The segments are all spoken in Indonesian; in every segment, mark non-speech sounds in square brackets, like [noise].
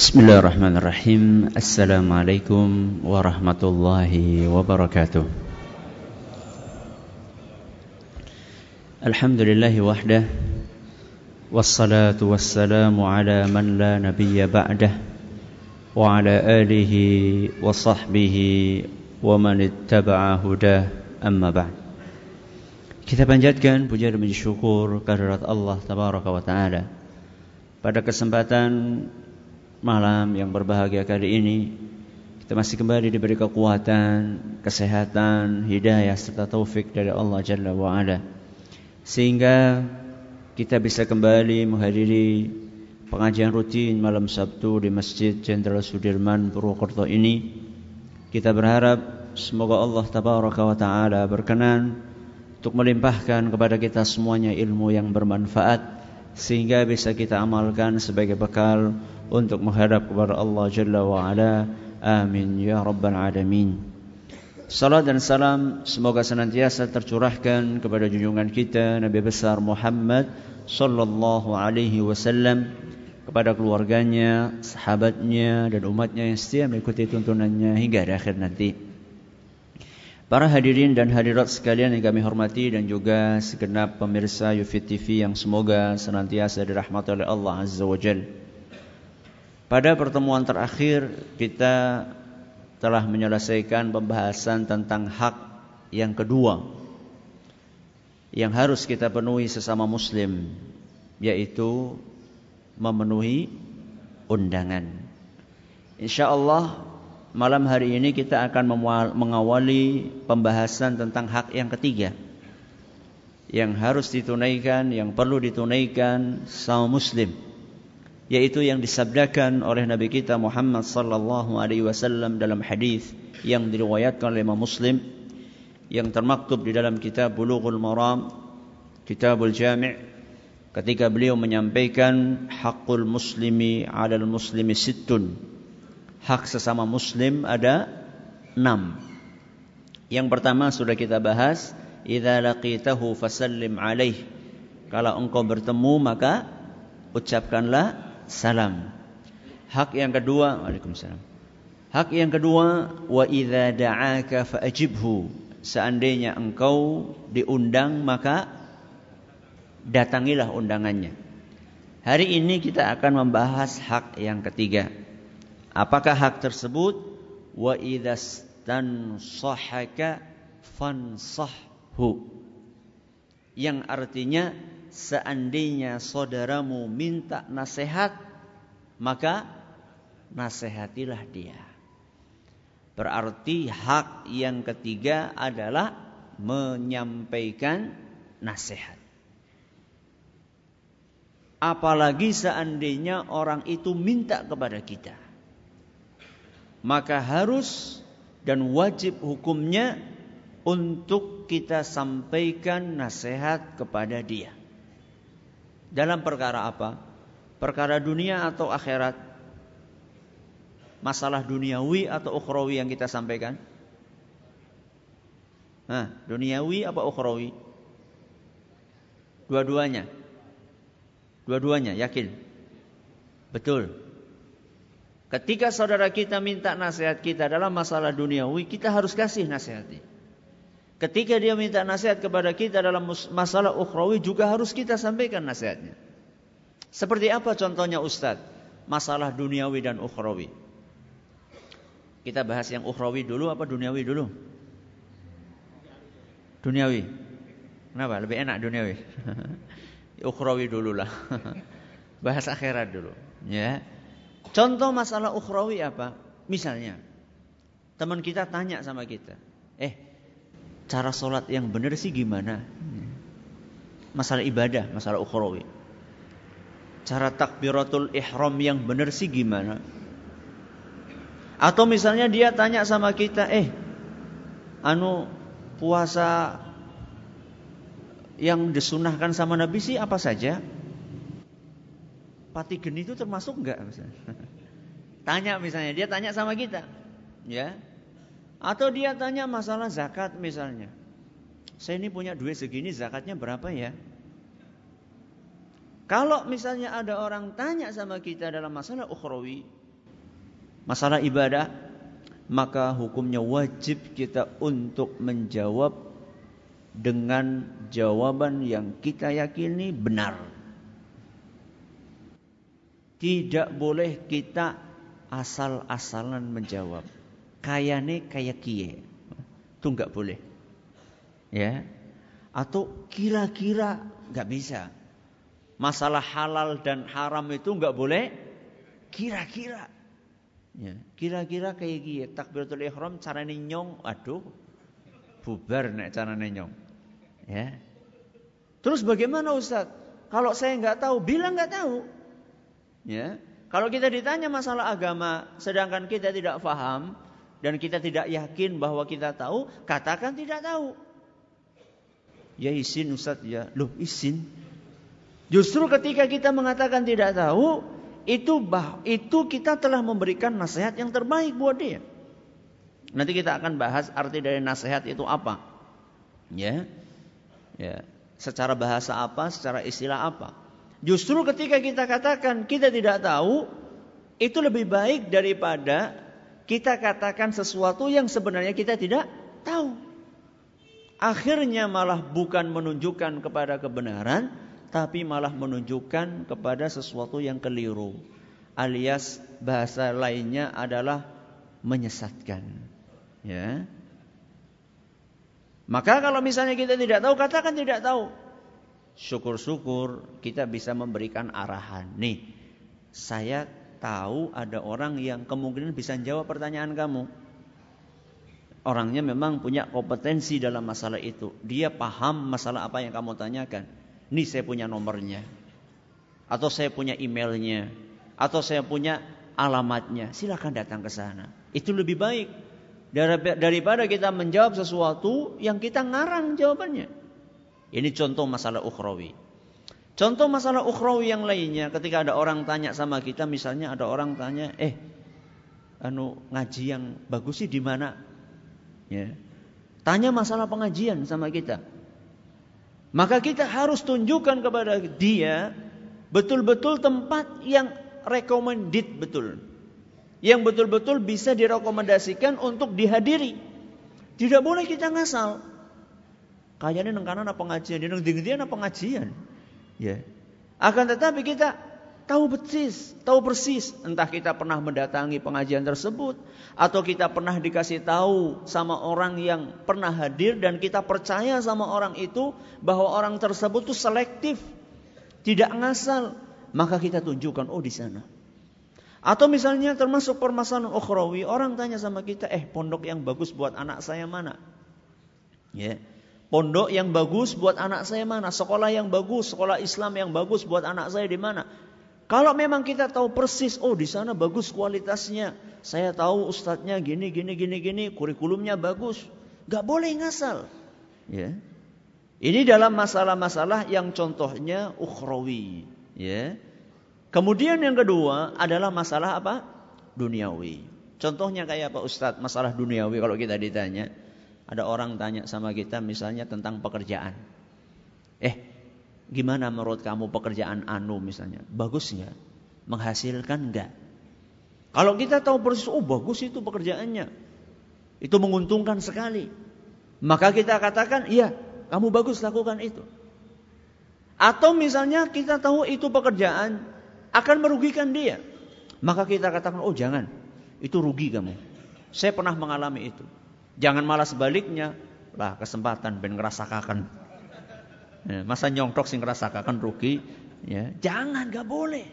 بسم الله الرحمن الرحيم السلام عليكم ورحمة الله وبركاته الحمد لله وحده والصلاة والسلام على من لا نبي بعده وعلى آله وصحبه ومن اتبع هداه أما بعد Kita panjatkan puja dan syukur kehadirat Allah Tabaraka wa Ta'ala. Pada kesempatan malam yang berbahagia kali ini kita masih kembali diberi kekuatan, kesehatan, hidayah serta taufik dari Allah Jalla wa Ala. Sehingga kita bisa kembali menghadiri pengajian rutin malam Sabtu di Masjid Jenderal Sudirman Purwokerto ini. Kita berharap semoga Allah Tabaraka wa Taala berkenan untuk melimpahkan kepada kita semuanya ilmu yang bermanfaat sehingga bisa kita amalkan sebagai bekal untuk menghadap kepada Allah Jalla wa Ala. Amin ya rabbal alamin. Salat dan salam semoga senantiasa tercurahkan kepada junjungan kita Nabi besar Muhammad sallallahu alaihi wasallam kepada keluarganya, sahabatnya dan umatnya yang setia mengikuti tuntunannya hingga di akhir nanti. Para hadirin dan hadirat sekalian yang kami hormati dan juga segenap pemirsa Yufit TV yang semoga senantiasa dirahmati oleh Allah Azza wa Jalla. Pada pertemuan terakhir kita telah menyelesaikan pembahasan tentang hak yang kedua yang harus kita penuhi sesama muslim yaitu memenuhi undangan. Insya Allah malam hari ini kita akan mengawali pembahasan tentang hak yang ketiga yang harus ditunaikan, yang perlu ditunaikan sama muslim yaitu yang disabdakan oleh Nabi kita Muhammad sallallahu alaihi wasallam dalam hadis yang diriwayatkan oleh Imam Muslim yang termaktub di dalam kitab Bulughul Maram Kitabul Jami' ketika beliau menyampaikan hakul muslimi 'alal muslimi sittun. Hak sesama muslim ada enam. Yang pertama sudah kita bahas idza laqitahu fasallim alaih. Kalau engkau bertemu maka ucapkanlah salam. Hak yang kedua, Waalaikumsalam. Hak yang kedua, wa idza da'aka fa'ajibhu. Seandainya engkau diundang maka datangilah undangannya. Hari ini kita akan membahas hak yang ketiga. Apakah hak tersebut? Wa idza stansahaka fansahhu. Yang artinya seandainya saudaramu minta nasihat, maka nasihatilah dia. Berarti hak yang ketiga adalah menyampaikan nasihat. Apalagi seandainya orang itu minta kepada kita. Maka harus dan wajib hukumnya untuk kita sampaikan nasihat kepada dia. Dalam perkara apa? Perkara dunia atau akhirat? Masalah duniawi atau ukhrawi yang kita sampaikan? Nah, duniawi apa ukhrawi? Dua-duanya. Dua-duanya, yakin? Betul. Ketika saudara kita minta nasihat kita dalam masalah duniawi, kita harus kasih nasihatnya. Ketika dia minta nasihat kepada kita dalam masalah ukhrawi juga harus kita sampaikan nasihatnya. Seperti apa contohnya Ustadz? Masalah duniawi dan ukhrawi. Kita bahas yang ukhrawi dulu apa duniawi dulu? Duniawi. Kenapa? Lebih enak duniawi. [laughs] ukhrawi dulu lah. [laughs] bahas akhirat dulu. Ya. Contoh masalah ukhrawi apa? Misalnya, teman kita tanya sama kita, eh cara sholat yang benar sih gimana? Masalah ibadah, masalah ukhrawi. Cara takbiratul ihram yang benar sih gimana? Atau misalnya dia tanya sama kita, eh, anu puasa yang disunahkan sama Nabi sih apa saja? Pati geni itu termasuk enggak? [laughs] Tanya misalnya, dia tanya sama kita. Ya, atau dia tanya masalah zakat misalnya. Saya ini punya duit segini zakatnya berapa ya? Kalau misalnya ada orang tanya sama kita dalam masalah ukhrawi, masalah ibadah, maka hukumnya wajib kita untuk menjawab dengan jawaban yang kita yakini benar. Tidak boleh kita asal-asalan menjawab. Kayane kayak kie. Itu enggak boleh. Ya. Atau kira-kira enggak bisa. Masalah halal dan haram itu enggak boleh kira-kira. Ya, kira-kira kayak gini, takbiratul ihram carane nyong, aduh, bubar nek carane nyong. Ya. Terus bagaimana Ustaz? Kalau saya nggak tahu, bilang nggak tahu. Ya. Kalau kita ditanya masalah agama, sedangkan kita tidak paham dan kita tidak yakin bahwa kita tahu, katakan tidak tahu. Ya izin Ustaz ya. Loh izin. Justru ketika kita mengatakan tidak tahu, itu bah, itu kita telah memberikan nasihat yang terbaik buat dia. Nanti kita akan bahas arti dari nasihat itu apa. Ya. Ya. Secara bahasa apa, secara istilah apa. Justru ketika kita katakan kita tidak tahu, itu lebih baik daripada kita katakan sesuatu yang sebenarnya kita tidak tahu. Akhirnya malah bukan menunjukkan kepada kebenaran, tapi malah menunjukkan kepada sesuatu yang keliru. Alias bahasa lainnya adalah menyesatkan. Ya. Maka kalau misalnya kita tidak tahu, katakan tidak tahu. Syukur-syukur kita bisa memberikan arahan. Nih, saya tahu ada orang yang kemungkinan bisa jawab pertanyaan kamu. Orangnya memang punya kompetensi dalam masalah itu. Dia paham masalah apa yang kamu tanyakan. Ini saya punya nomornya. Atau saya punya emailnya. Atau saya punya alamatnya. Silakan datang ke sana. Itu lebih baik. Daripada kita menjawab sesuatu yang kita ngarang jawabannya. Ini contoh masalah ukhrawi. Contoh masalah ukhrawi yang lainnya ketika ada orang tanya sama kita misalnya ada orang tanya, "Eh, anu ngaji yang bagus sih di mana?" Ya. Tanya masalah pengajian sama kita. Maka kita harus tunjukkan kepada dia betul-betul tempat yang recommended betul. Yang betul-betul bisa direkomendasikan untuk dihadiri. Tidak boleh kita ngasal. Kayaknya kanan apa pengajian, neng dingin apa pengajian. Ya. Akan tetapi kita tahu persis, tahu persis entah kita pernah mendatangi pengajian tersebut atau kita pernah dikasih tahu sama orang yang pernah hadir dan kita percaya sama orang itu bahwa orang tersebut itu selektif, tidak ngasal, maka kita tunjukkan oh di sana. Atau misalnya termasuk permasalahan ukhrawi, orang tanya sama kita, "Eh, pondok yang bagus buat anak saya mana?" Ya. Pondok yang bagus buat anak saya mana? Sekolah yang bagus, sekolah Islam yang bagus buat anak saya di mana? Kalau memang kita tahu persis, oh di sana bagus kualitasnya. Saya tahu ustadznya gini, gini, gini, gini, kurikulumnya bagus. Gak boleh ngasal. Ya. Ini dalam masalah-masalah yang contohnya ukhrawi. Ya. Kemudian yang kedua adalah masalah apa? Duniawi. Contohnya kayak apa Ustadz? Masalah duniawi kalau kita ditanya. Ada orang tanya sama kita misalnya tentang pekerjaan. Eh, Gimana menurut kamu pekerjaan Anu misalnya? Bagus nggak? Menghasilkan nggak? Kalau kita tahu persis, oh bagus itu pekerjaannya. Itu menguntungkan sekali. Maka kita katakan, iya kamu bagus lakukan itu. Atau misalnya kita tahu itu pekerjaan akan merugikan dia. Maka kita katakan, oh jangan. Itu rugi kamu. Saya pernah mengalami itu. Jangan malah sebaliknya. Lah kesempatan ben ngerasakan Ya, masa nyongkrok sing ngerasakan rugi? Ya, jangan, gak boleh.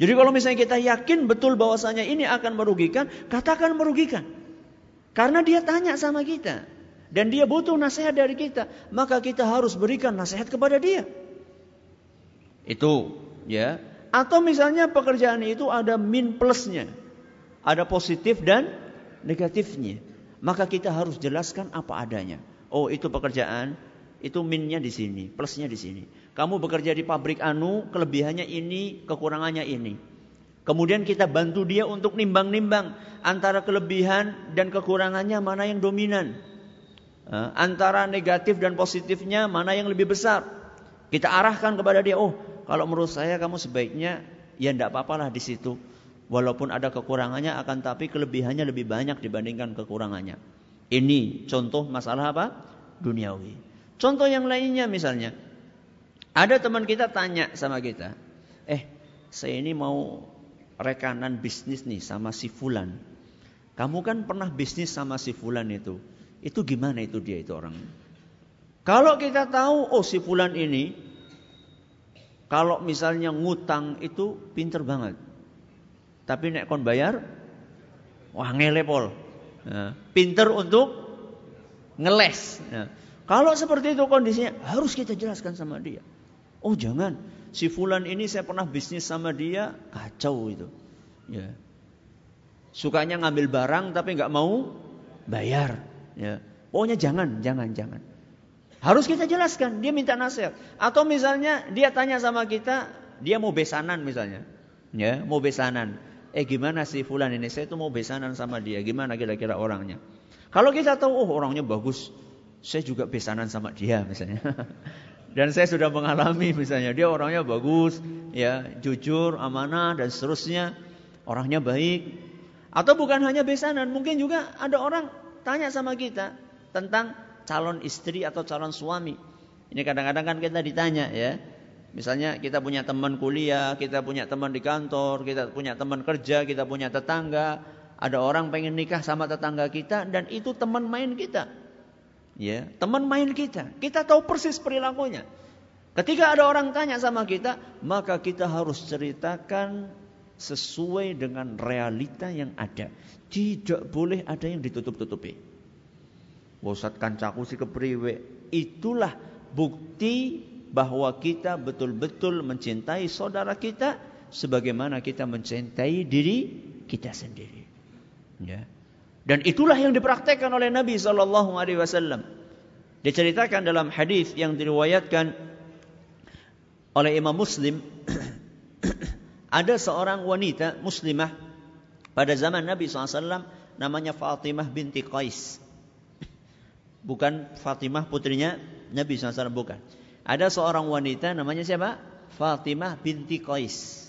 Jadi kalau misalnya kita yakin betul bahwasanya ini akan merugikan, katakan merugikan. Karena dia tanya sama kita dan dia butuh nasihat dari kita, maka kita harus berikan nasihat kepada dia. Itu ya. Atau misalnya pekerjaan itu ada min plusnya. Ada positif dan negatifnya. Maka kita harus jelaskan apa adanya. Oh, itu pekerjaan itu minnya di sini, plusnya di sini. Kamu bekerja di pabrik anu, kelebihannya ini, kekurangannya ini. Kemudian kita bantu dia untuk nimbang-nimbang antara kelebihan dan kekurangannya mana yang dominan. Antara negatif dan positifnya mana yang lebih besar. Kita arahkan kepada dia, oh kalau menurut saya kamu sebaiknya ya tidak apa-apalah di situ. Walaupun ada kekurangannya akan tapi kelebihannya lebih banyak dibandingkan kekurangannya. Ini contoh masalah apa? Duniawi. Contoh yang lainnya misalnya. Ada teman kita tanya sama kita. Eh, saya ini mau rekanan bisnis nih sama si Fulan. Kamu kan pernah bisnis sama si Fulan itu. Itu gimana itu dia itu orang? Kalau kita tahu, oh si Fulan ini. Kalau misalnya ngutang itu pinter banget. Tapi nek kon bayar, wah ngelepol. Ya. Pinter untuk ngeles. Ya. Kalau seperti itu kondisinya, harus kita jelaskan sama dia. Oh jangan, si Fulan ini saya pernah bisnis sama dia, kacau itu. Ya. Sukanya ngambil barang tapi nggak mau bayar. Ya. Pokoknya jangan, jangan, jangan. Harus kita jelaskan, dia minta nasihat. Atau misalnya dia tanya sama kita, dia mau besanan misalnya. Ya, mau besanan eh gimana sih fulan ini? Saya tuh mau besanan sama dia. Gimana kira-kira orangnya? Kalau kita tahu oh orangnya bagus saya juga besanan sama dia misalnya. [laughs] Dan saya sudah mengalami misalnya. Dia orangnya bagus ya jujur amanah dan seterusnya. Orangnya baik. Atau bukan hanya besanan mungkin juga ada orang tanya sama kita tentang calon istri atau calon suami. Ini kadang-kadang kan kita ditanya ya Misalnya kita punya teman kuliah, kita punya teman di kantor, kita punya teman kerja, kita punya tetangga. Ada orang pengen nikah sama tetangga kita dan itu teman main kita. Ya, teman main kita. Kita tahu persis perilakunya. Ketika ada orang tanya sama kita, maka kita harus ceritakan sesuai dengan realita yang ada. Tidak boleh ada yang ditutup-tutupi. Bosat kancaku si kepriwe. Itulah bukti bahwa kita betul-betul mencintai saudara kita sebagaimana kita mencintai diri kita sendiri. Ya. Dan itulah yang dipraktekkan oleh Nabi sallallahu alaihi wasallam. Diceritakan dalam hadis yang diriwayatkan oleh Imam Muslim [clears throat] ada seorang wanita muslimah pada zaman Nabi SAW namanya Fatimah binti Qais. Bukan Fatimah putrinya Nabi SAW bukan. Ada seorang wanita namanya siapa? Fatimah binti Qais.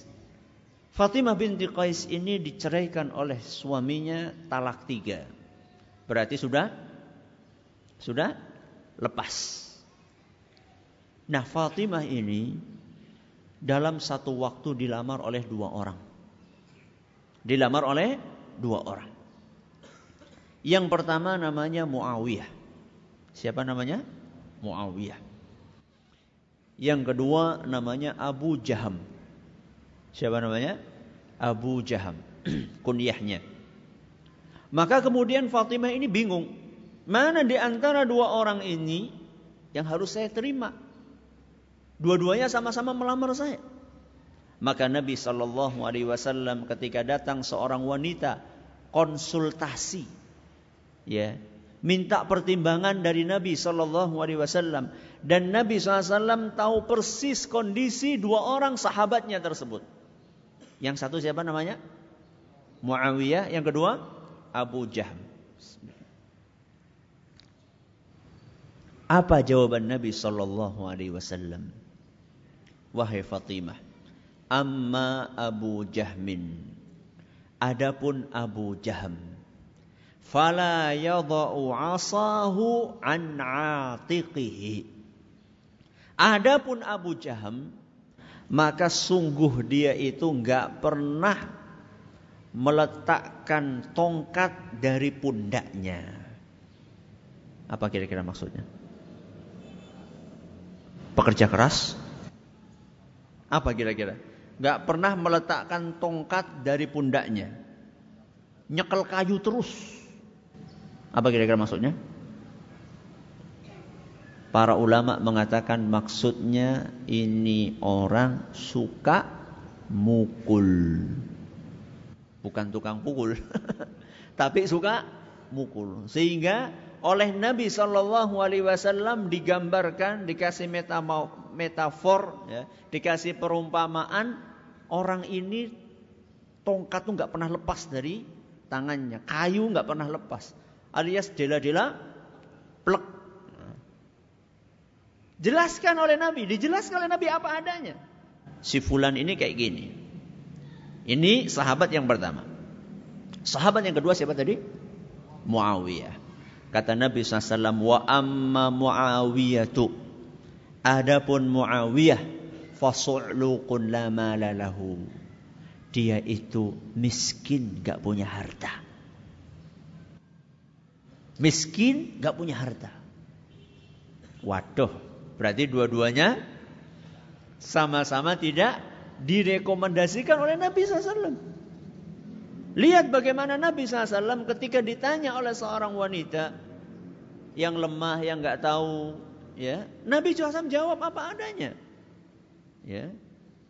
Fatimah binti Qais ini diceraikan oleh suaminya talak tiga. Berarti sudah sudah lepas. Nah Fatimah ini dalam satu waktu dilamar oleh dua orang. Dilamar oleh dua orang. Yang pertama namanya Muawiyah. Siapa namanya? Muawiyah. Yang kedua namanya Abu Jaham. Siapa namanya? Abu Jaham. [clears throat] Kunyahnya. Maka kemudian Fatimah ini bingung. Mana di antara dua orang ini yang harus saya terima? Dua-duanya sama-sama melamar saya. Maka Nabi Shallallahu Alaihi Wasallam ketika datang seorang wanita konsultasi, ya, minta pertimbangan dari Nabi Shallallahu Alaihi Wasallam dan Nabi SAW tahu persis kondisi dua orang sahabatnya tersebut. Yang satu siapa namanya? Muawiyah. Yang kedua Abu Jahm. Apa jawaban Nabi Sallallahu Alaihi Wasallam? Wahai Fatimah, amma Abu Jahmin. Adapun Abu Jahm, fala yadau asahu an atiqihi Adapun Abu Jaham maka sungguh dia itu nggak pernah meletakkan tongkat dari pundaknya. Apa kira-kira maksudnya? Pekerja keras? Apa kira-kira? Gak pernah meletakkan tongkat dari pundaknya. Nyekel kayu terus. Apa kira-kira maksudnya? Para ulama mengatakan maksudnya ini orang suka mukul. Bukan tukang pukul. [laughs] Tapi suka mukul. Sehingga oleh Nabi Shallallahu Alaihi Wasallam digambarkan, dikasih metafor, ya, dikasih perumpamaan orang ini tongkat tuh nggak pernah lepas dari tangannya, kayu nggak pernah lepas, alias dela-dela plek Jelaskan oleh Nabi, dijelaskan oleh Nabi apa adanya. Si fulan ini kayak gini. Ini sahabat yang pertama. Sahabat yang kedua siapa tadi? Muawiyah. Kata Nabi SAW, wa amma Muawiyatu. Adapun Muawiyah, fasu'luqun la malalahu. Dia itu miskin, gak punya harta. Miskin, gak punya harta. Waduh, berarti dua-duanya sama-sama tidak direkomendasikan oleh Nabi SAW. Lihat bagaimana Nabi SAW ketika ditanya oleh seorang wanita yang lemah, yang nggak tahu, ya Nabi SAW jawab apa adanya. Ya,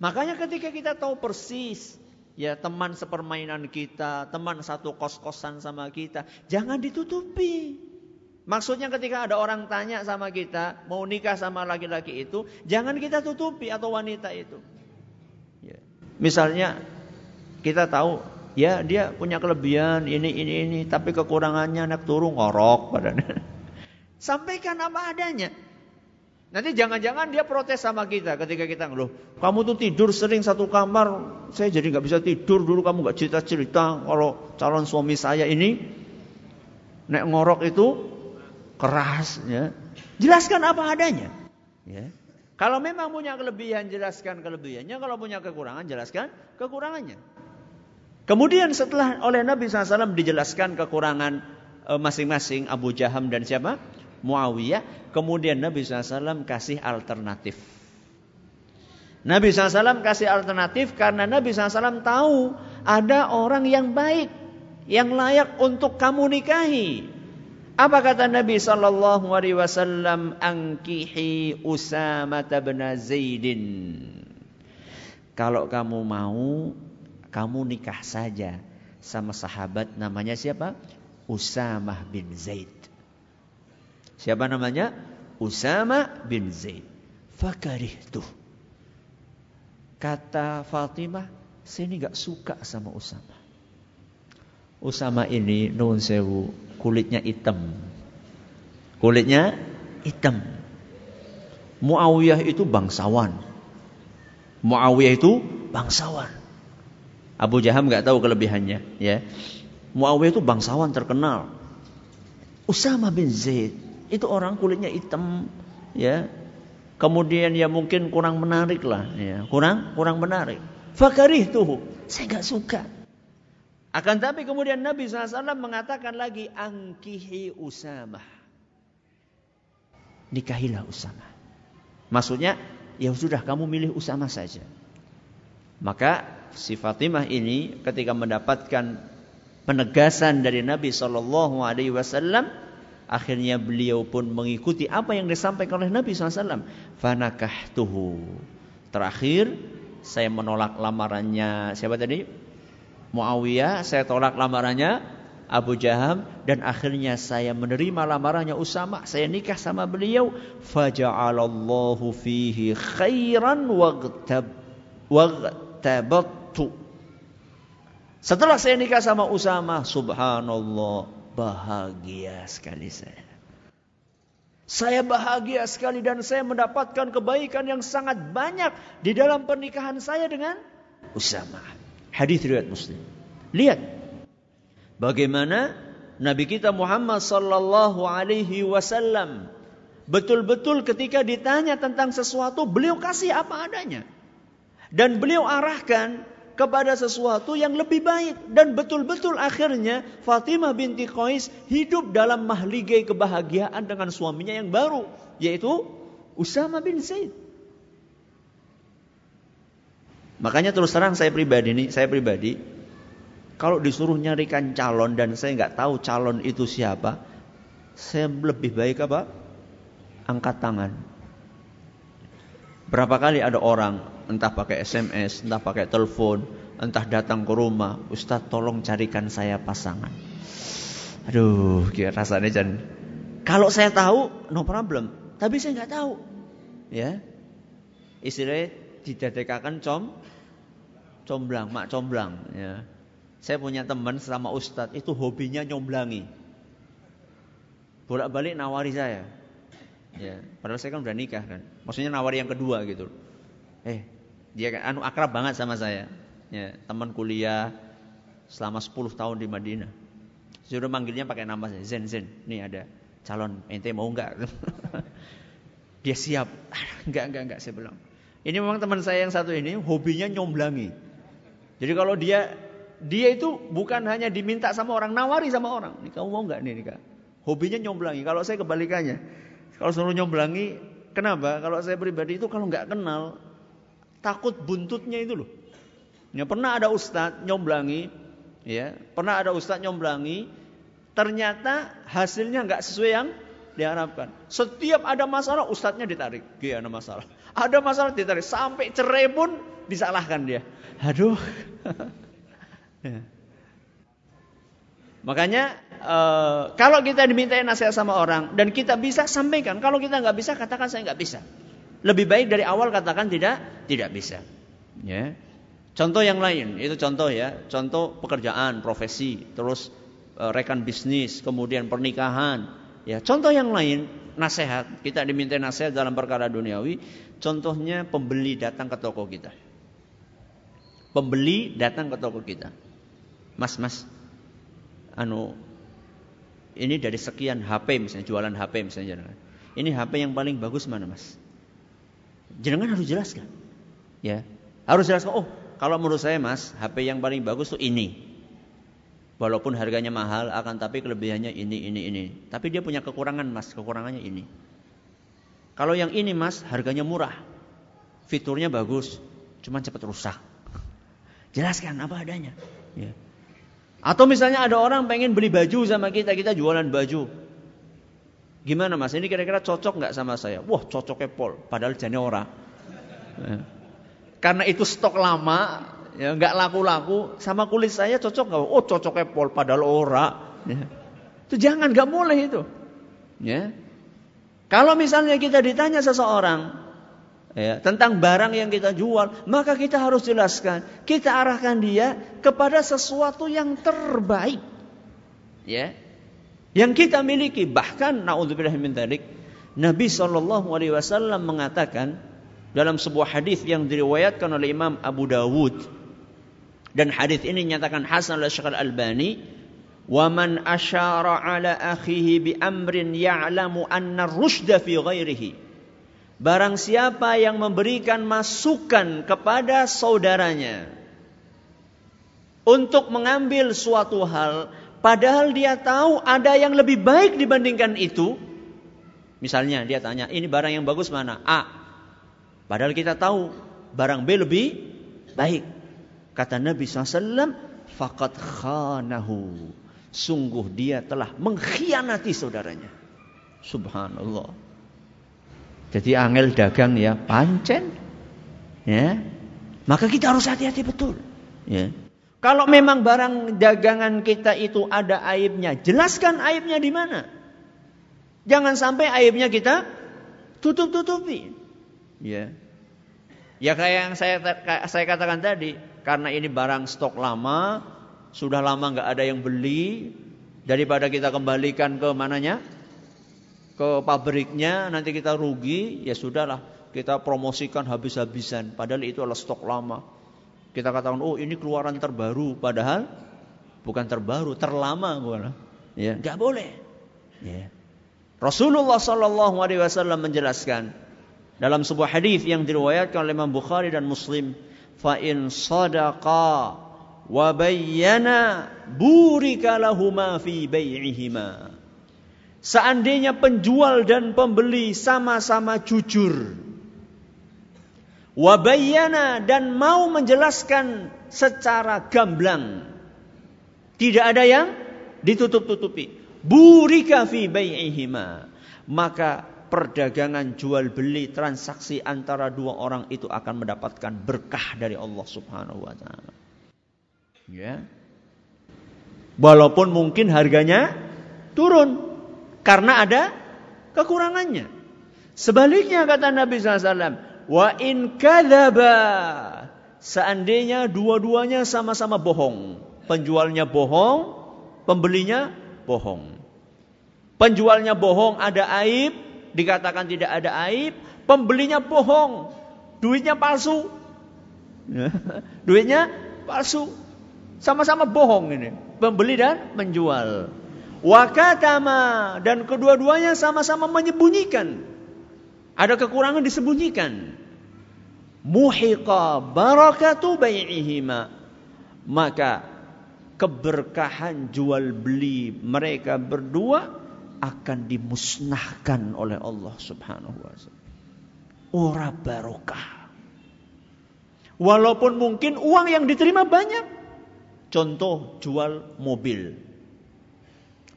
makanya ketika kita tahu persis ya teman sepermainan kita, teman satu kos-kosan sama kita, jangan ditutupi. Maksudnya ketika ada orang tanya sama kita, mau nikah sama laki-laki itu, jangan kita tutupi atau wanita itu. Ya. Misalnya kita tahu ya dia punya kelebihan ini ini ini, tapi kekurangannya anak turun ngorok padanya. [laughs] Sampaikan apa adanya. Nanti jangan-jangan dia protes sama kita ketika kita ngeluh. Kamu tuh tidur sering satu kamar, saya jadi nggak bisa tidur dulu. Kamu nggak cerita-cerita kalau calon suami saya ini nek ngorok itu keras. Ya. Jelaskan apa adanya. Ya. Kalau memang punya kelebihan, jelaskan kelebihannya. Kalau punya kekurangan, jelaskan kekurangannya. Kemudian setelah oleh Nabi SAW dijelaskan kekurangan eh, masing-masing Abu Jaham dan siapa? Muawiyah. Kemudian Nabi SAW kasih alternatif. Nabi SAW kasih alternatif karena Nabi SAW tahu ada orang yang baik. Yang layak untuk kamu nikahi. Apa kata Nabi sallallahu alaihi wasallam? Angkihi Usama bin Zaidin. Kalau kamu mau, kamu nikah saja sama sahabat namanya siapa? Usamah bin Zaid. Siapa namanya? Usama bin Zaid. Fakarih tuh. Kata Fatimah, saya ini gak suka sama Usama. Usama ini nun sewu kulitnya hitam. Kulitnya hitam. Muawiyah itu bangsawan. Muawiyah itu bangsawan. Abu Jaham nggak tahu kelebihannya, ya. Muawiyah itu bangsawan terkenal. Usama bin Zaid itu orang kulitnya hitam, ya. Kemudian ya mungkin kurang menarik lah, ya. Kurang kurang menarik. Fakarih tuh, saya nggak suka. Akan tapi kemudian Nabi SAW mengatakan lagi angkihi Usama. Nikahilah Usama. Maksudnya ya sudah kamu milih Usama saja. Maka si Fatimah ini ketika mendapatkan penegasan dari Nabi Shallallahu Alaihi Wasallam, akhirnya beliau pun mengikuti apa yang disampaikan oleh Nabi SAW. Fanakah tuhu. Terakhir saya menolak lamarannya siapa tadi? Muawiyah, saya tolak lamarannya Abu Jaham dan akhirnya saya menerima lamarannya Usama. Saya nikah sama beliau. Faja'alallahu fihi khairan waqtab. Setelah saya nikah sama Usama, subhanallah, bahagia sekali saya. Saya bahagia sekali dan saya mendapatkan kebaikan yang sangat banyak di dalam pernikahan saya dengan Usama. Hadis riwayat Muslim. Lihat bagaimana Nabi kita Muhammad sallallahu alaihi wasallam betul-betul ketika ditanya tentang sesuatu beliau kasih apa adanya. Dan beliau arahkan kepada sesuatu yang lebih baik dan betul-betul akhirnya Fatimah binti Qais hidup dalam mahligai kebahagiaan dengan suaminya yang baru yaitu Usama bin Zaid. Makanya terus terang saya pribadi nih, saya pribadi kalau disuruh nyarikan calon dan saya nggak tahu calon itu siapa, saya lebih baik apa? Angkat tangan. Berapa kali ada orang entah pakai SMS, entah pakai telepon, entah datang ke rumah, Ustadz tolong carikan saya pasangan. Aduh, kira rasanya jangan. Kalau saya tahu, no problem. Tapi saya nggak tahu, ya. Istilahnya didadekakan com comblang, mak comblang ya. Saya punya teman sama ustadz itu hobinya nyomblangi. Bolak-balik nawari saya. Ya, padahal saya kan udah nikah kan. Maksudnya nawari yang kedua gitu. Eh, dia kan anu akrab banget sama saya. ya, teman kuliah selama 10 tahun di Madinah. Sudah manggilnya pakai nama saya, Zen Zen. Nih ada calon, ente mau enggak? [laughs] Dia siap. enggak, enggak, enggak, saya bilang. Ini memang teman saya yang satu ini hobinya nyomblangi. Jadi kalau dia dia itu bukan hanya diminta sama orang, nawari sama orang. Nih kamu mau enggak nih nikah? Hobinya nyomblangi. Kalau saya kebalikannya. Kalau suruh nyomblangi, kenapa? Kalau saya pribadi itu kalau enggak kenal, takut buntutnya itu loh. Ya, pernah ada ustadz nyomblangi, ya, pernah ada ustadz nyomblangi, ternyata hasilnya enggak sesuai yang diharapkan. Setiap ada masalah ustadznya ditarik. Gak ada masalah. Ada masalah ditarik. Sampai cerai pun disalahkan dia. Aduh. [laughs] ya. Makanya uh, kalau kita dimintai nasihat sama orang dan kita bisa sampaikan. Kalau kita nggak bisa katakan saya nggak bisa. Lebih baik dari awal katakan tidak tidak bisa. Ya. Contoh yang lain itu contoh ya, contoh pekerjaan, profesi, terus uh, rekan bisnis, kemudian pernikahan, Ya, contoh yang lain, nasihat. Kita diminta nasihat dalam perkara duniawi. Contohnya pembeli datang ke toko kita. Pembeli datang ke toko kita. Mas, mas, anu, ini dari sekian HP misalnya, jualan HP misalnya. Ini HP yang paling bagus mana mas? Jangan harus jelaskan. Ya, harus jelaskan. Oh, kalau menurut saya mas, HP yang paling bagus tuh ini. Walaupun harganya mahal, akan tapi kelebihannya ini, ini, ini. Tapi dia punya kekurangan mas, kekurangannya ini. Kalau yang ini mas, harganya murah. Fiturnya bagus, cuma cepat rusak. Jelaskan apa adanya. Ya. Atau misalnya ada orang pengen beli baju sama kita, kita jualan baju. Gimana mas, ini kira-kira cocok nggak sama saya? Wah cocoknya pol, padahal jane ora. Ya. Karena itu stok lama, ya nggak laku-laku sama kulit saya cocok nggak? Oh cocok Apple padahal ora. Ya. Itu jangan nggak boleh itu. Ya. Kalau misalnya kita ditanya seseorang ya, tentang barang yang kita jual, maka kita harus jelaskan, kita arahkan dia kepada sesuatu yang terbaik. Ya. Yang kita miliki bahkan naudzubillah min Nabi Shallallahu alaihi wasallam mengatakan dalam sebuah hadis yang diriwayatkan oleh Imam Abu Dawud dan hadis ini nyatakan hasan oleh Syekh Al-Albani, "Wa man asyara ala akhihi bi amrin ya'lamu anna ghairihi." Barang siapa yang memberikan masukan kepada saudaranya untuk mengambil suatu hal padahal dia tahu ada yang lebih baik dibandingkan itu. Misalnya dia tanya, "Ini barang yang bagus mana?" A. Padahal kita tahu barang B lebih baik. Kata Nabi SAW, fakat khanahu. Sungguh dia telah mengkhianati saudaranya. Subhanallah. Jadi angel dagang ya, pancen. Ya. Maka kita harus hati-hati betul. Ya. Kalau memang barang dagangan kita itu ada aibnya, jelaskan aibnya di mana. Jangan sampai aibnya kita tutup-tutupi. Ya. Ya kayak yang saya saya katakan tadi, karena ini barang stok lama, sudah lama nggak ada yang beli, daripada kita kembalikan ke mananya, ke pabriknya, nanti kita rugi, ya sudahlah kita promosikan habis-habisan. Padahal itu adalah stok lama. Kita katakan, oh ini keluaran terbaru, padahal bukan terbaru, terlama bukan? Ya, nggak boleh. Ya. Rasulullah Shallallahu Alaihi Wasallam menjelaskan dalam sebuah hadis yang diriwayatkan oleh Imam Bukhari dan Muslim fa in wa bayyana burika lahuma fi seandainya penjual dan pembeli sama-sama jujur. Wa bayyana dan mau menjelaskan secara gamblang. Tidak ada yang ditutup-tutupi. Burika fi bai'ihima maka perdagangan jual beli transaksi antara dua orang itu akan mendapatkan berkah dari Allah Subhanahu wa taala. Ya. Walaupun mungkin harganya turun karena ada kekurangannya. Sebaliknya kata Nabi SAW, wa in kadzaba seandainya dua-duanya sama-sama bohong, penjualnya bohong, pembelinya bohong. Penjualnya bohong ada aib, dikatakan tidak ada aib, pembelinya bohong, duitnya palsu. [laughs] duitnya palsu. Sama-sama bohong ini. Pembeli dan menjual. Wakatama dan kedua-duanya sama-sama menyembunyikan. Ada kekurangan disembunyikan. Muhiqa barakatu bai'ihima. Maka keberkahan jual beli mereka berdua akan dimusnahkan oleh Allah Subhanahu wa taala. Barokah. Walaupun mungkin uang yang diterima banyak. Contoh jual mobil.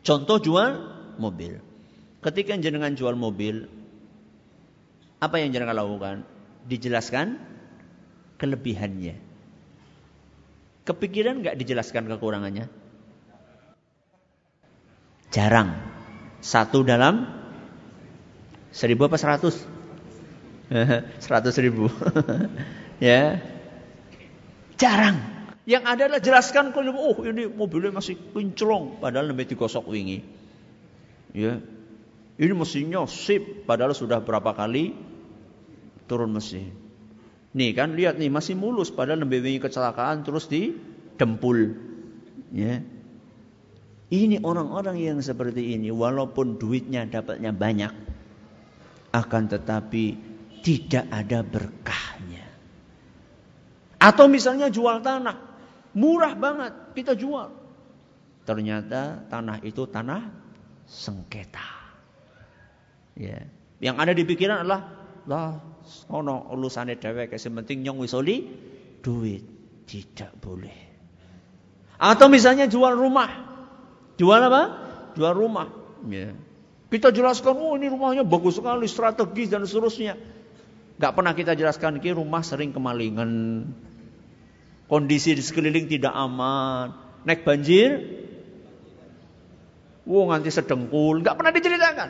Contoh jual mobil. Ketika jenengan jual mobil, apa yang jenengan lakukan? Dijelaskan kelebihannya. Kepikiran nggak dijelaskan kekurangannya? Jarang. Satu dalam seribu apa seratus? [laughs] seratus ribu. [laughs] ya. Jarang. Yang ada adalah jelaskan kalau oh ini mobilnya masih kinclong padahal lebih digosok wingi. Ya. Ini mesinnya sip padahal sudah berapa kali turun mesin. Nih kan lihat nih masih mulus padahal lebih wingi kecelakaan terus di dempul. Ya. Ini orang-orang yang seperti ini walaupun duitnya dapatnya banyak akan tetapi tidak ada berkahnya. Atau misalnya jual tanah, murah banget kita jual. Ternyata tanah itu tanah sengketa. Ya. Yang ada di pikiran adalah lah ono ulusane dhewek sing penting nyong wis duit. Tidak boleh. Atau misalnya jual rumah. Jual apa? Jual rumah. Ya. Kita jelaskan, oh ini rumahnya bagus sekali, strategis dan seterusnya. Gak pernah kita jelaskan, ini rumah sering kemalingan. Kondisi di sekeliling tidak aman. Naik banjir. Wow, nganti sedengkul. Gak pernah diceritakan.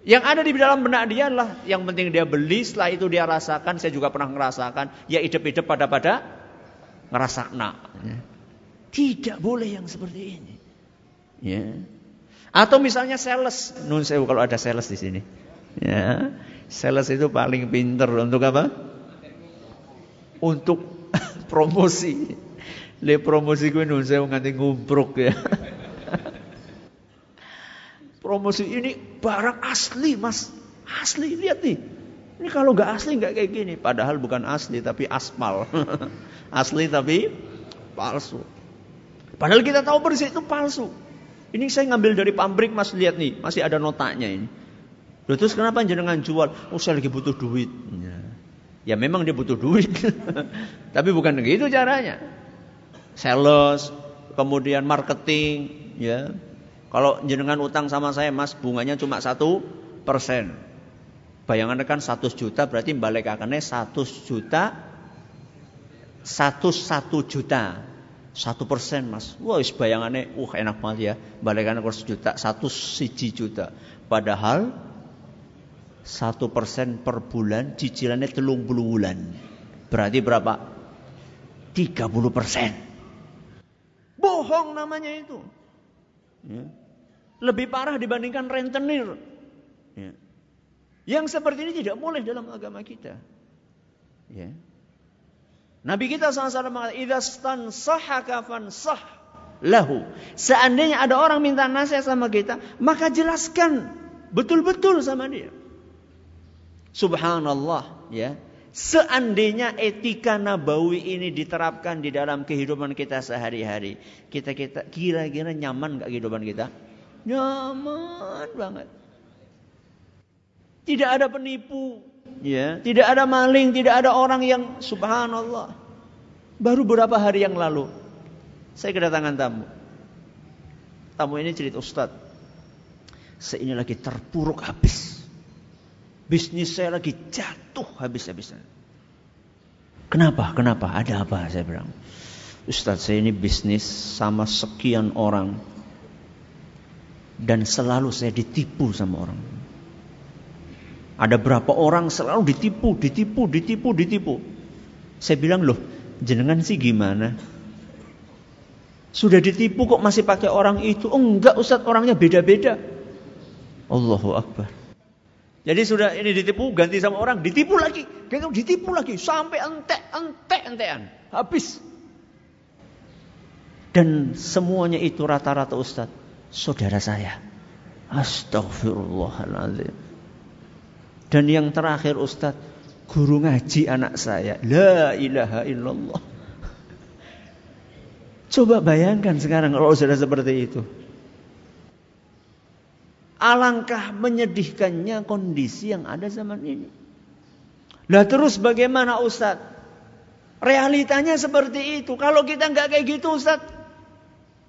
Yang ada di dalam benak dia adalah yang penting dia beli, setelah itu dia rasakan, saya juga pernah merasakan, ya hidup-hidup pada-pada ngerasakna. Ya. Tidak boleh yang seperti ini. Ya. Atau misalnya sales, nun sewu kalau ada sales di sini. Ya. Sales itu paling pinter untuk apa? Untuk [laughs] promosi. Le promosi gue nun sewu nganti ngumpruk ya. [laughs] promosi ini barang asli mas. Asli, lihat nih. Ini kalau nggak asli nggak kayak gini. Padahal bukan asli tapi aspal. [laughs] asli tapi palsu. Padahal kita tahu persis itu palsu. Ini saya ngambil dari pabrik mas lihat nih, masih ada notanya ini. Loh, terus kenapa jenengan jual? Oh saya lagi butuh duit. Ya, memang dia butuh duit. [laughs] Tapi bukan begitu caranya. Sales, kemudian marketing, ya kalau jenengan utang sama saya mas bunganya cuma satu persen. Bayangan kan satu juta berarti balik akannya satu juta satu satu juta satu persen mas. Wah is bayangannya uh enak banget ya balikannya kurang juta satu siji juta. Padahal satu persen per bulan cicilannya telung puluh bulan. Berarti berapa? 30 persen. Bohong namanya itu. Ya. Lebih parah dibandingkan rentenir. Ya. Yang seperti ini tidak boleh dalam agama kita. Ya. Nabi kita SAW mengatakan, "Idza sahaka sah lahu." Seandainya ada orang minta nasihat sama kita, maka jelaskan betul-betul sama dia. Subhanallah, ya. Seandainya etika nabawi ini diterapkan di dalam kehidupan kita sehari-hari, kita kita kira-kira nyaman gak kehidupan kita? Nyaman banget. Tidak ada penipu, ya, tidak ada maling, tidak ada orang yang subhanallah. Baru beberapa hari yang lalu saya kedatangan tamu. Tamu ini cerita Ustadz. Saya ini lagi terpuruk habis. Bisnis saya lagi jatuh habis-habisan. Kenapa? Kenapa? Ada apa? Saya bilang. Ustadz saya ini bisnis sama sekian orang dan selalu saya ditipu sama orang. Ada berapa orang selalu ditipu, ditipu, ditipu, ditipu. Saya bilang loh, jenengan sih gimana? Sudah ditipu kok masih pakai orang itu? Oh enggak Ustaz, orangnya beda-beda. Allahu Akbar. Jadi sudah ini ditipu, ganti sama orang, ditipu lagi. Gitu ditipu lagi sampai entek, entek, entekan. Habis. Dan semuanya itu rata-rata Ustadz. Saudara saya. Astagfirullahaladzim. Dan yang terakhir Ustadz. Guru ngaji anak saya. La ilaha illallah. Coba bayangkan sekarang kalau sudah seperti itu. Alangkah menyedihkannya kondisi yang ada zaman ini. Lah terus bagaimana Ustadz? Realitanya seperti itu. Kalau kita nggak kayak gitu Ustadz,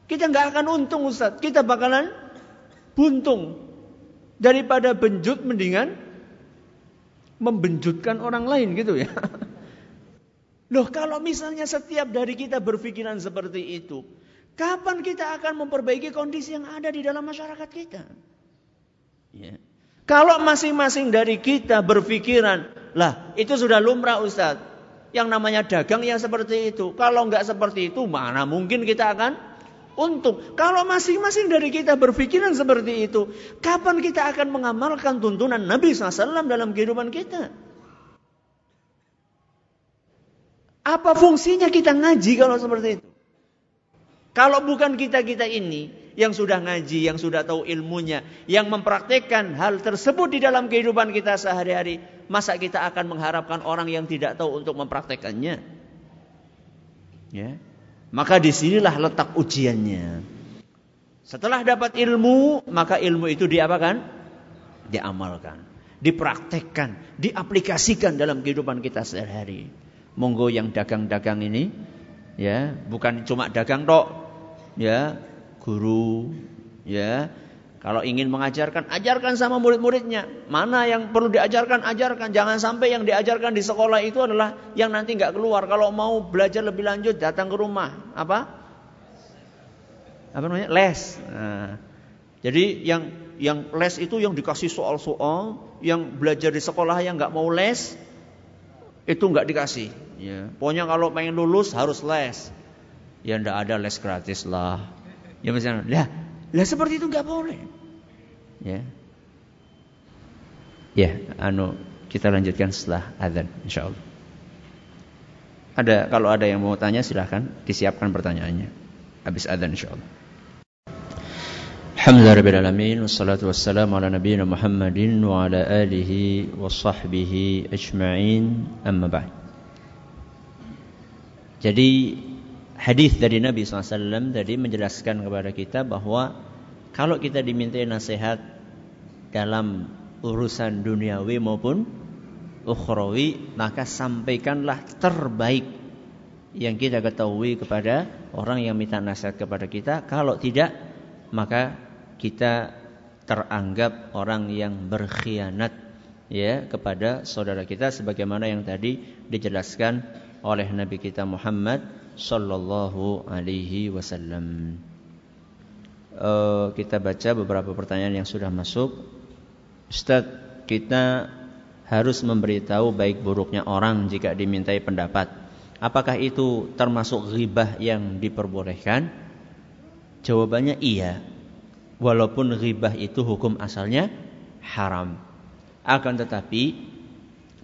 kita nggak akan untung Ustadz. Kita bakalan buntung. Daripada benjut mendingan membenjutkan orang lain gitu ya. [laughs] Loh kalau misalnya setiap dari kita berpikiran seperti itu, kapan kita akan memperbaiki kondisi yang ada di dalam masyarakat kita? Ya. Kalau masing-masing dari kita berpikiran, lah itu sudah lumrah Ustadz. Yang namanya dagang yang seperti itu. Kalau nggak seperti itu, mana mungkin kita akan untung. Kalau masing-masing dari kita berpikiran seperti itu, kapan kita akan mengamalkan tuntunan Nabi SAW dalam kehidupan kita? Apa fungsinya kita ngaji kalau seperti itu? Kalau bukan kita-kita ini yang sudah ngaji, yang sudah tahu ilmunya, yang mempraktekkan hal tersebut di dalam kehidupan kita sehari-hari, masa kita akan mengharapkan orang yang tidak tahu untuk mempraktekannya? Ya. Maka di sinilah letak ujiannya. Setelah dapat ilmu, maka ilmu itu diapakan? Diamalkan, dipraktekkan, diaplikasikan dalam kehidupan kita sehari-hari. Monggo yang dagang-dagang ini, ya, bukan cuma dagang tok, ya guru ya. Kalau ingin mengajarkan ajarkan sama murid-muridnya. Mana yang perlu diajarkan ajarkan. Jangan sampai yang diajarkan di sekolah itu adalah yang nanti nggak keluar. Kalau mau belajar lebih lanjut datang ke rumah. Apa? Apa namanya? Les. Nah, jadi yang yang les itu yang dikasih soal-soal yang belajar di sekolah yang nggak mau les itu nggak dikasih. Ya. Pokoknya kalau pengen lulus harus les. Ya ndak ada les gratis lah. Ya misalnya, lah, lah seperti itu nggak boleh. Ya. Ya, anu kita lanjutkan setelah azan insyaallah. Ada kalau ada yang mau tanya silahkan disiapkan pertanyaannya. Habis azan insyaallah. Alhamdulillah rabbil alamin wassalatu wassalamu ala nabiyyina Muhammadin wa ala alihi wa sahbihi ajma'in amma ba'd. Jadi hadis dari Nabi SAW tadi menjelaskan kepada kita bahwa kalau kita dimintai nasihat dalam urusan duniawi maupun ukhrawi maka sampaikanlah terbaik yang kita ketahui kepada orang yang minta nasihat kepada kita. Kalau tidak maka kita teranggap orang yang berkhianat ya kepada saudara kita sebagaimana yang tadi dijelaskan oleh Nabi kita Muhammad Sallallahu Alaihi Wasallam. Uh, kita baca beberapa pertanyaan yang sudah masuk. Ustaz, kita harus memberitahu baik buruknya orang jika dimintai pendapat. Apakah itu termasuk ghibah yang diperbolehkan? Jawabannya iya. Walaupun ghibah itu hukum asalnya haram. Akan tetapi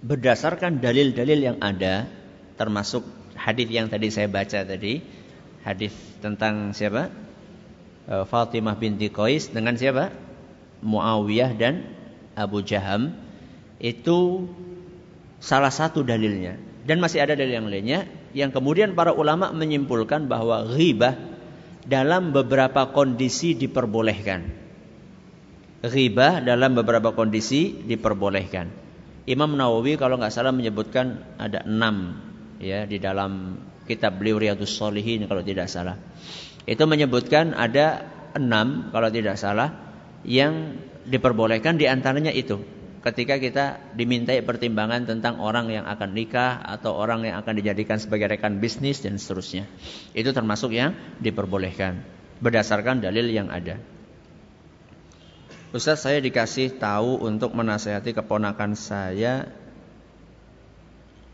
berdasarkan dalil-dalil yang ada termasuk hadis yang tadi saya baca tadi, hadis tentang siapa? E, Fatimah binti Qais dengan siapa? Muawiyah dan Abu Jaham itu salah satu dalilnya dan masih ada dalil yang lainnya yang kemudian para ulama menyimpulkan bahwa ghibah dalam beberapa kondisi diperbolehkan. Ghibah dalam beberapa kondisi diperbolehkan. Imam Nawawi kalau nggak salah menyebutkan ada enam ya di dalam kitab beliau Riyadus Solihin kalau tidak salah. Itu menyebutkan ada enam kalau tidak salah yang diperbolehkan di antaranya itu ketika kita dimintai pertimbangan tentang orang yang akan nikah atau orang yang akan dijadikan sebagai rekan bisnis dan seterusnya. Itu termasuk yang diperbolehkan berdasarkan dalil yang ada. Ustaz saya dikasih tahu untuk menasehati keponakan saya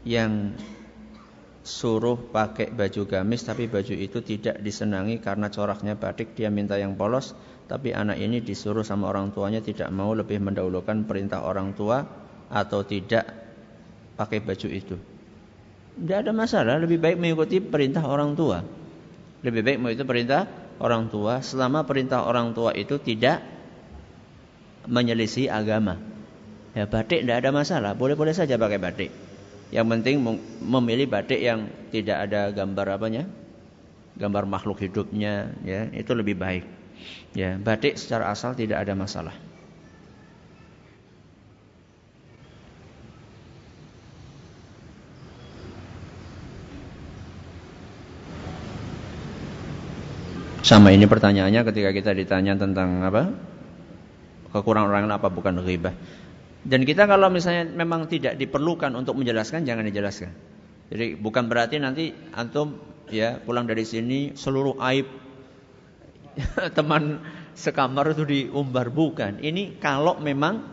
yang suruh pakai baju gamis tapi baju itu tidak disenangi karena coraknya batik dia minta yang polos tapi anak ini disuruh sama orang tuanya tidak mau lebih mendahulukan perintah orang tua atau tidak pakai baju itu. Tidak ada masalah, lebih baik mengikuti perintah orang tua. Lebih baik mengikuti perintah orang tua selama perintah orang tua itu tidak menyelisih agama. Ya batik tidak ada masalah, boleh-boleh saja pakai batik. Yang penting memilih batik yang tidak ada gambar apanya, gambar makhluk hidupnya, ya itu lebih baik. Ya batik secara asal tidak ada masalah. Sama ini pertanyaannya ketika kita ditanya tentang apa? Kekurangan orang apa bukan ghibah. Dan kita kalau misalnya memang tidak diperlukan untuk menjelaskan jangan dijelaskan. Jadi bukan berarti nanti antum ya pulang dari sini seluruh aib [laughs] teman sekamar itu diumbar bukan. Ini kalau memang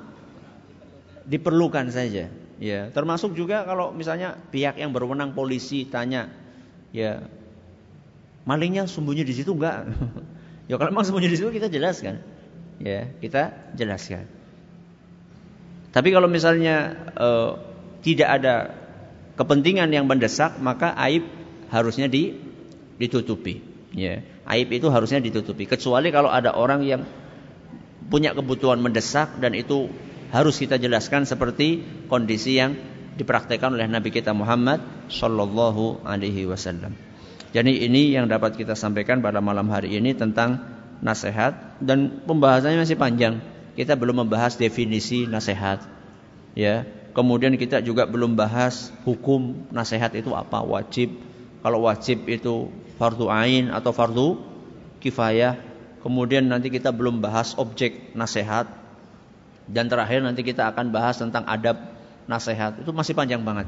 diperlukan saja. Ya, termasuk juga kalau misalnya pihak yang berwenang polisi tanya, ya malingnya sembunyi di situ enggak? [laughs] ya kalau memang sembunyi di situ kita jelaskan. Ya, kita jelaskan. Tapi kalau misalnya uh, tidak ada kepentingan yang mendesak, maka aib harusnya di, ditutupi. Ya, aib itu harusnya ditutupi. Kecuali kalau ada orang yang punya kebutuhan mendesak dan itu harus kita jelaskan seperti kondisi yang dipraktekkan oleh Nabi kita Muhammad Shallallahu Alaihi Wasallam. Jadi ini yang dapat kita sampaikan pada malam hari ini tentang nasihat dan pembahasannya masih panjang. Kita belum membahas definisi nasihat. Ya. Kemudian kita juga belum bahas hukum nasihat itu apa, wajib. Kalau wajib itu fardu ain atau fardu kifayah. Kemudian nanti kita belum bahas objek nasihat. Dan terakhir nanti kita akan bahas tentang adab nasihat. Itu masih panjang banget.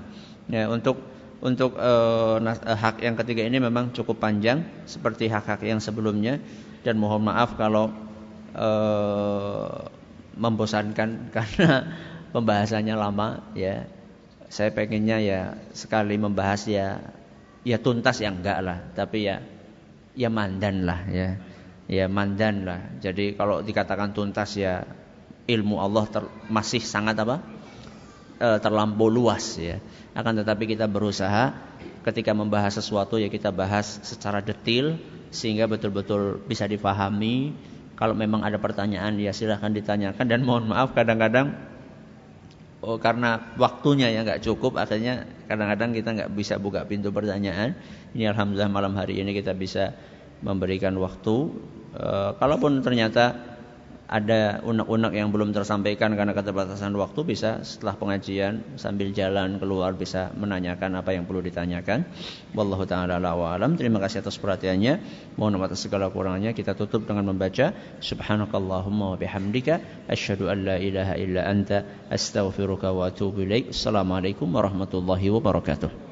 Ya, untuk untuk uh, hak yang ketiga ini memang cukup panjang seperti hak-hak yang sebelumnya dan mohon maaf kalau uh, membosankan [laughs] karena pembahasannya lama ya. Saya pengennya ya sekali membahas ya ya tuntas ya enggak lah, tapi ya ya mandan lah ya. Ya mandan lah. Jadi kalau dikatakan tuntas ya ilmu Allah ter, masih sangat apa? E, terlampau luas ya akan tetapi kita berusaha ketika membahas sesuatu ya kita bahas secara detail sehingga betul-betul bisa difahami. Kalau memang ada pertanyaan ya silahkan ditanyakan dan mohon maaf kadang-kadang oh, karena waktunya ya nggak cukup akhirnya kadang-kadang kita nggak bisa buka pintu pertanyaan. Ini alhamdulillah malam hari ini kita bisa memberikan waktu. E, kalaupun ternyata ada unek-unek yang belum tersampaikan karena keterbatasan waktu bisa setelah pengajian sambil jalan keluar bisa menanyakan apa yang perlu ditanyakan. Wallahu taala wa alam. Terima kasih atas perhatiannya. Mohon maaf atas segala kurangnya. Kita tutup dengan membaca subhanakallahumma wa bihamdika asyhadu an la ilaha illa anta astaghfiruka wa atubu ilaik. Assalamualaikum warahmatullahi wabarakatuh.